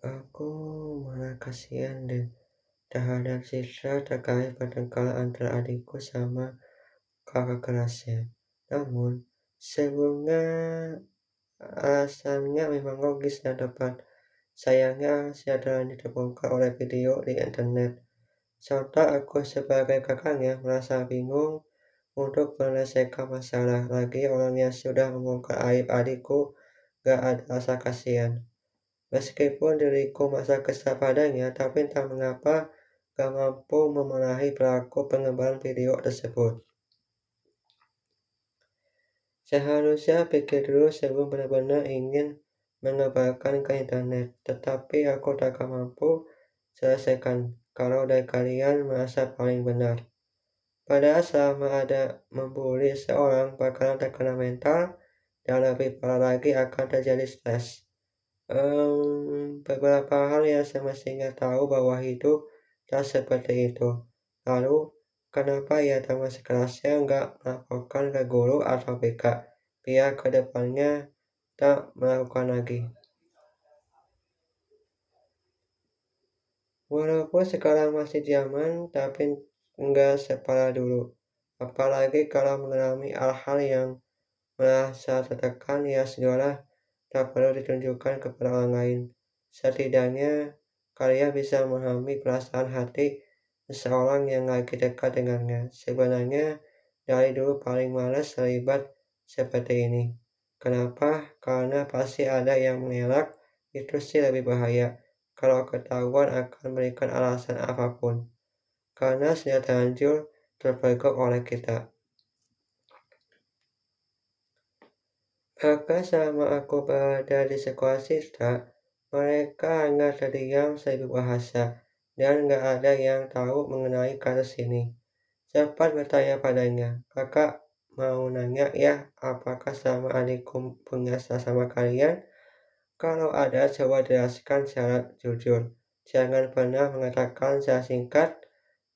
Aku malah kasihan deh terhadap Citra terkait pertengkaran antara adikku sama kakak kerasnya. Namun, sebelumnya alasannya memang logis dan tepat. Sayangnya, ini terbongkar oleh video di internet. Serta aku sebagai kakaknya merasa bingung untuk menyelesaikan masalah. Lagi orang yang sudah membongkar aib adikku gak ada rasa kasihan. Meskipun diriku masa kesal padanya, tapi entah mengapa gak mampu memarahi pelaku pengembangan video tersebut. Seharusnya pikir dulu sebelum benar-benar ingin mengabarkan ke internet, tetapi aku tak mampu selesaikan kalau dari kalian merasa paling benar. Padahal selama ada membuli seorang bakalan terkena mental dan lebih parah lagi akan terjadi stres um, beberapa hal yang semestinya tahu bahwa hidup tak seperti itu. Lalu, kenapa ia teman sekelasnya nggak melaporkan ke guru atau BK, biar ke depannya tak melakukan lagi. Walaupun sekarang masih zaman, tapi enggak separah dulu. Apalagi kalau mengalami hal-hal yang merasa tertekan, ya segala tak perlu ditunjukkan kepada orang lain. Setidaknya, kalian bisa memahami perasaan hati seseorang yang lagi dekat dengannya. Sebenarnya, dari dulu paling malas terlibat seperti ini. Kenapa? Karena pasti ada yang mengelak, itu sih lebih bahaya. Kalau ketahuan akan memberikan alasan apa pun. Karena sudah terlanjur terpergok oleh kita. Maka selama aku berada di sekolah siswa, mereka hanya terdiam seribu bahasa, dan gak ada yang tahu mengenai kasus ini. Cepat bertanya padanya, kakak mau nanya ya, apakah sama adikku punya sama kalian? Kalau ada, coba jelaskan secara jujur. Jangan pernah mengatakan secara singkat,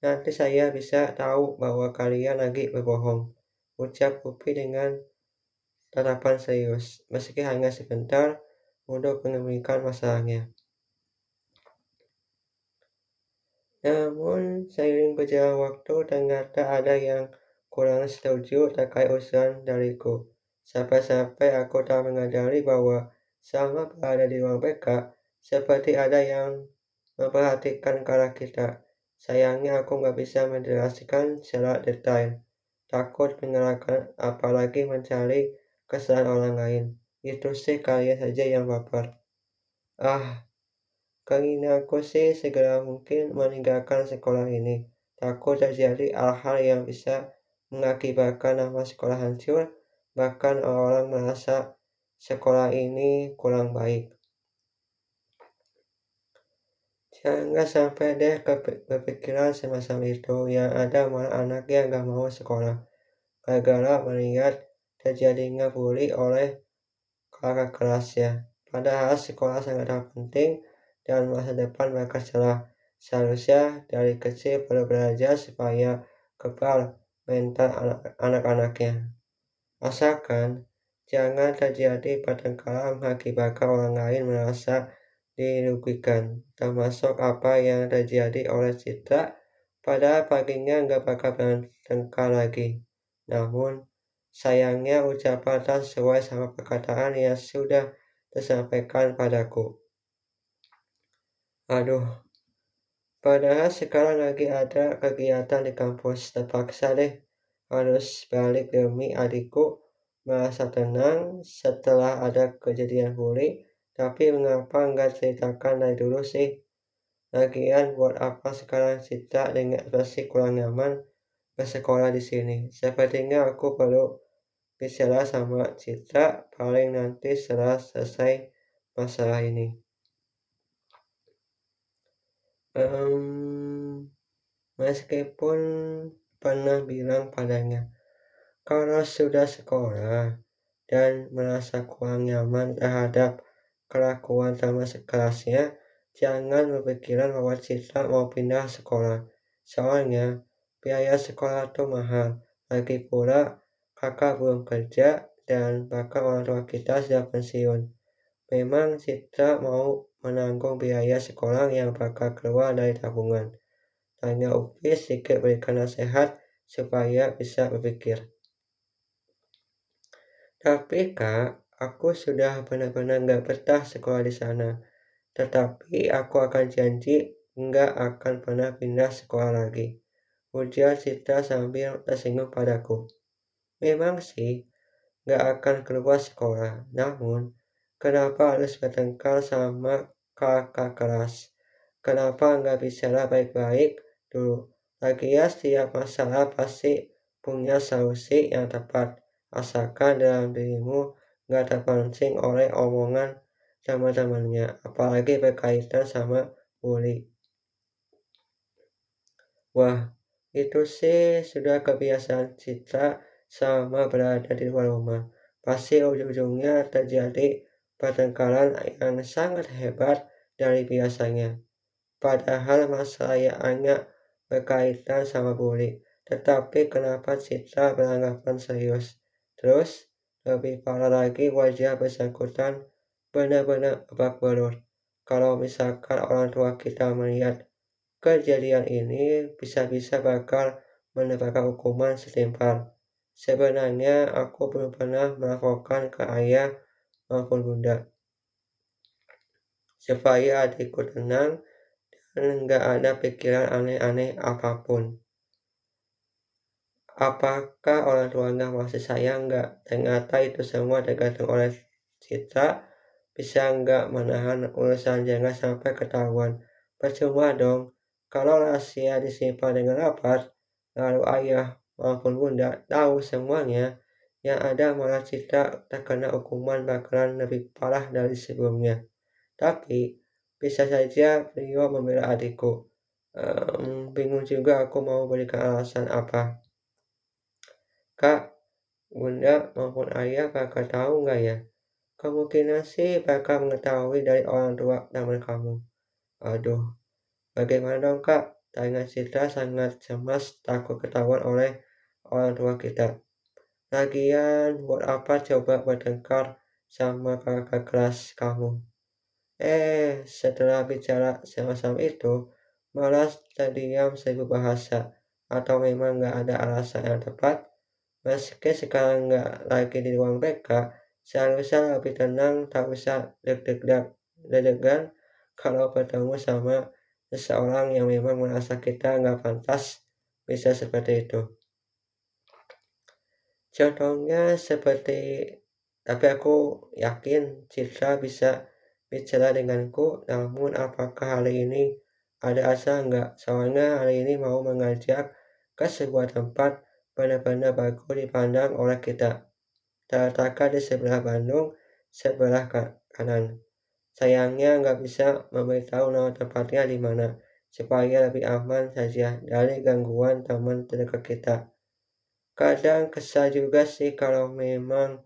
nanti saya bisa tahu bahwa kalian lagi berbohong. Ucap Pupi dengan tatapan serius, meski hanya sebentar untuk menemukan masalahnya. Namun, seiring berjalan waktu, ternyata ada yang kurang setuju terkait usulan dariku. Sampai-sampai aku tak menyadari bahwa selama berada di ruang BK, seperti ada yang memperhatikan cara kita. Sayangnya aku nggak bisa menjelaskan secara detail. Takut menyalahkan apalagi mencari kesalahan orang lain. Itu sih kalian saja yang baper. Ah, keinginanku sih segera mungkin meninggalkan sekolah ini. Takut terjadi hal-hal yang bisa mengakibatkan nama sekolah hancur, bahkan orang merasa sekolah ini kurang baik. Jangan sampai deh kepikiran semacam itu yang ada malah anak yang gak mau sekolah. Gara-gara melihat terjadinya bully oleh kakak kelasnya. Padahal sekolah sangat penting dan masa depan mereka cerah. Seharusnya dari kecil perlu belajar supaya kebal mental anak-anaknya. Asalkan jangan terjadi pertengkaran mengakibatkan orang lain merasa dirugikan, termasuk apa yang terjadi oleh Citra pada paginya nggak bakal bertengkar lagi. Namun, Sayangnya ucapan tak sesuai sama perkataan yang sudah disampaikan padaku. Aduh, padahal sekarang lagi ada kegiatan di kampus. Terpaksa deh harus balik demi adikku merasa tenang setelah ada kejadian bully. Tapi mengapa nggak ceritakan dari dulu sih? Lagian buat apa sekarang cerita dengan ekspresi kurang nyaman bersekolah di sini? Sepertinya aku perlu bicara sama Citra paling nanti setelah selesai masalah ini. Um, meskipun pernah bilang padanya, kalau sudah sekolah dan merasa kurang nyaman terhadap kelakuan sama sekelasnya, jangan berpikiran bahwa Citra mau pindah sekolah. Soalnya, biaya sekolah itu mahal. Lagi pula, kakak belum kerja, dan bahkan orang tua kita sudah pensiun. Memang Citra mau menanggung biaya sekolah yang bakal keluar dari tabungan. Tanya Upi sedikit berikan nasihat supaya bisa berpikir. Tapi kak, aku sudah benar-benar nggak betah sekolah di sana. Tetapi aku akan janji nggak akan pernah pindah sekolah lagi. Ujar Citra sambil tersinggung padaku. Memang sih, nggak akan keluar sekolah. Namun, kenapa harus bertengkar sama kakak kelas? Kenapa nggak bicara baik-baik dulu? Lagian setiap masalah pasti punya solusi yang tepat asalkan dalam dirimu nggak terpancing oleh omongan teman-temannya, apalagi berkaitan sama bully. Wah, itu sih sudah kebiasaan Citra sama berada di luar rumah. Pasti ujung-ujungnya terjadi pertengkaran yang sangat hebat dari biasanya. Padahal masalah yang hanya berkaitan sama bully. Tetapi kenapa Citra beranggapan serius? Terus, lebih parah lagi wajah bersangkutan benar-benar babak belur. Kalau misalkan orang tua kita melihat kejadian ini, bisa-bisa bakal mendapatkan hukuman setimpal. Sebenarnya aku belum pernah melaporkan ke ayah maupun bunda. Supaya adikku tenang dan nggak ada pikiran aneh-aneh apa pun. Apakah orang tua nggak masih sayang nggak? Ternyata itu semua tergantung oleh kita bisa nggak menahan urusan jangan sampai ketahuan. Percuma dong, kalau rahasia disimpan dengan rapat, lalu ayah maupun bunda tahu semuanya, yang ada malah Citra terkena hukuman bakalan lebih parah dari sebelumnya. Tapi, bisa saja beliau membela adikku. Um, bingung juga aku mau berikan alasan apa. Kak, bunda maupun ayah bakal tahu nggak ya? Kemungkinan sih bakal mengetahui dari orang tua teman kamu. Aduh, bagaimana dong kak? Tanya Citra sangat cemas takut ketahuan oleh orang tua kita. Lagian, buat apa coba bertengkar sama kakak kelas kamu? Eh, setelah bicara sama-sama itu, malah terdiam seribu bahasa. Atau memang nggak ada alasan yang tepat? Meski sekarang nggak lagi di ruang BK, seharusnya lebih tenang, tak usah deg-degan kalau bertemu sama seseorang yang memang merasa kita nggak pantas bisa seperti itu. Contohnya seperti, tapi aku yakin Citra bisa bicara denganku, namun apakah hari ini ada asa nggak? Soalnya hari ini mau mengajak ke sebuah tempat benar-benar bagus dipandang oleh kita. Terletakkan di sebelah Bandung, sebelah kanan. Sayangnya nggak bisa memberitahu nama tempatnya di mana, supaya lebih aman saja dari gangguan teman terdekat kita. Kadang kesal juga sih kalau memang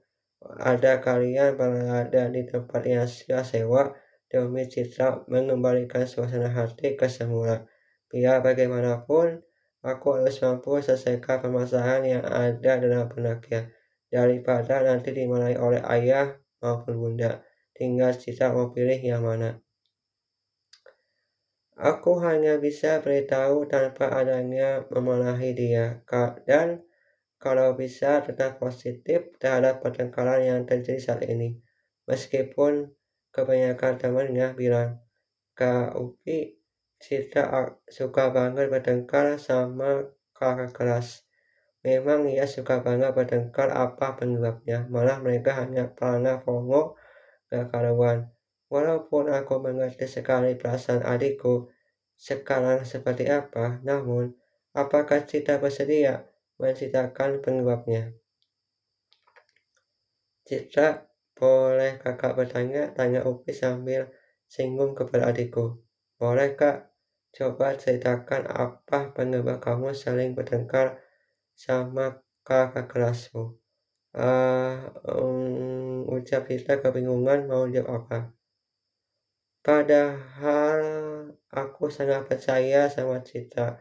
ada kalian berada di tempat yang sudah sewa demi citra mengembalikan suasana hati ke semula. Biar bagaimanapun, Aku harus mampu selesaikan permasalahan yang ada dalam benaknya, daripada nanti dimarahi oleh ayah maupun bunda. Tinggal kita mau pilih yang mana. Aku hanya bisa beritahu tanpa adanya memarahi dia, Kak. Dan kalau bisa tetap positif terhadap pertengkaran yang terjadi saat ini. Meskipun kebanyakan temannya bilang, Kak Upi Citra suka banget bertengkar sama kakak kelas. Memang ia suka banget bertengkar apa penyebabnya, malah mereka hanya pelanggar pongo gak karuan. Walaupun aku mengerti sekali perasaan adikku sekarang seperti apa, namun apakah Citra bersedia menceritakan penyebabnya? Citra, boleh kakak bertanya? Tanya Upi sambil singgung kepada adikku. Boleh kak, Coba ceritakan apa penyebab kamu saling bertengkar sama kakak kelasmu. Uh, um, ucap kita kebingungan mau jawab apa. Padahal aku sangat percaya sama Cita.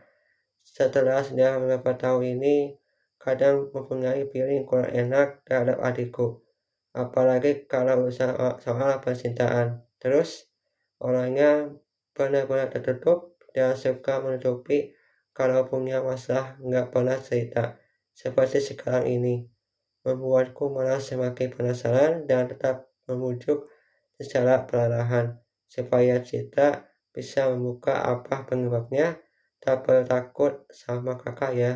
Setelah sudah beberapa tahun ini, kadang mempunyai feeling kurang enak terhadap adikku. Apalagi kalau soal, soal percintaan. Terus, orangnya benar-benar tertutup dan suka menutupi kalau punya masalah nggak pernah cerita seperti sekarang ini membuatku malah semakin penasaran dan tetap memujuk secara perlahan supaya kita bisa membuka apa penyebabnya tak takut sama kakak ya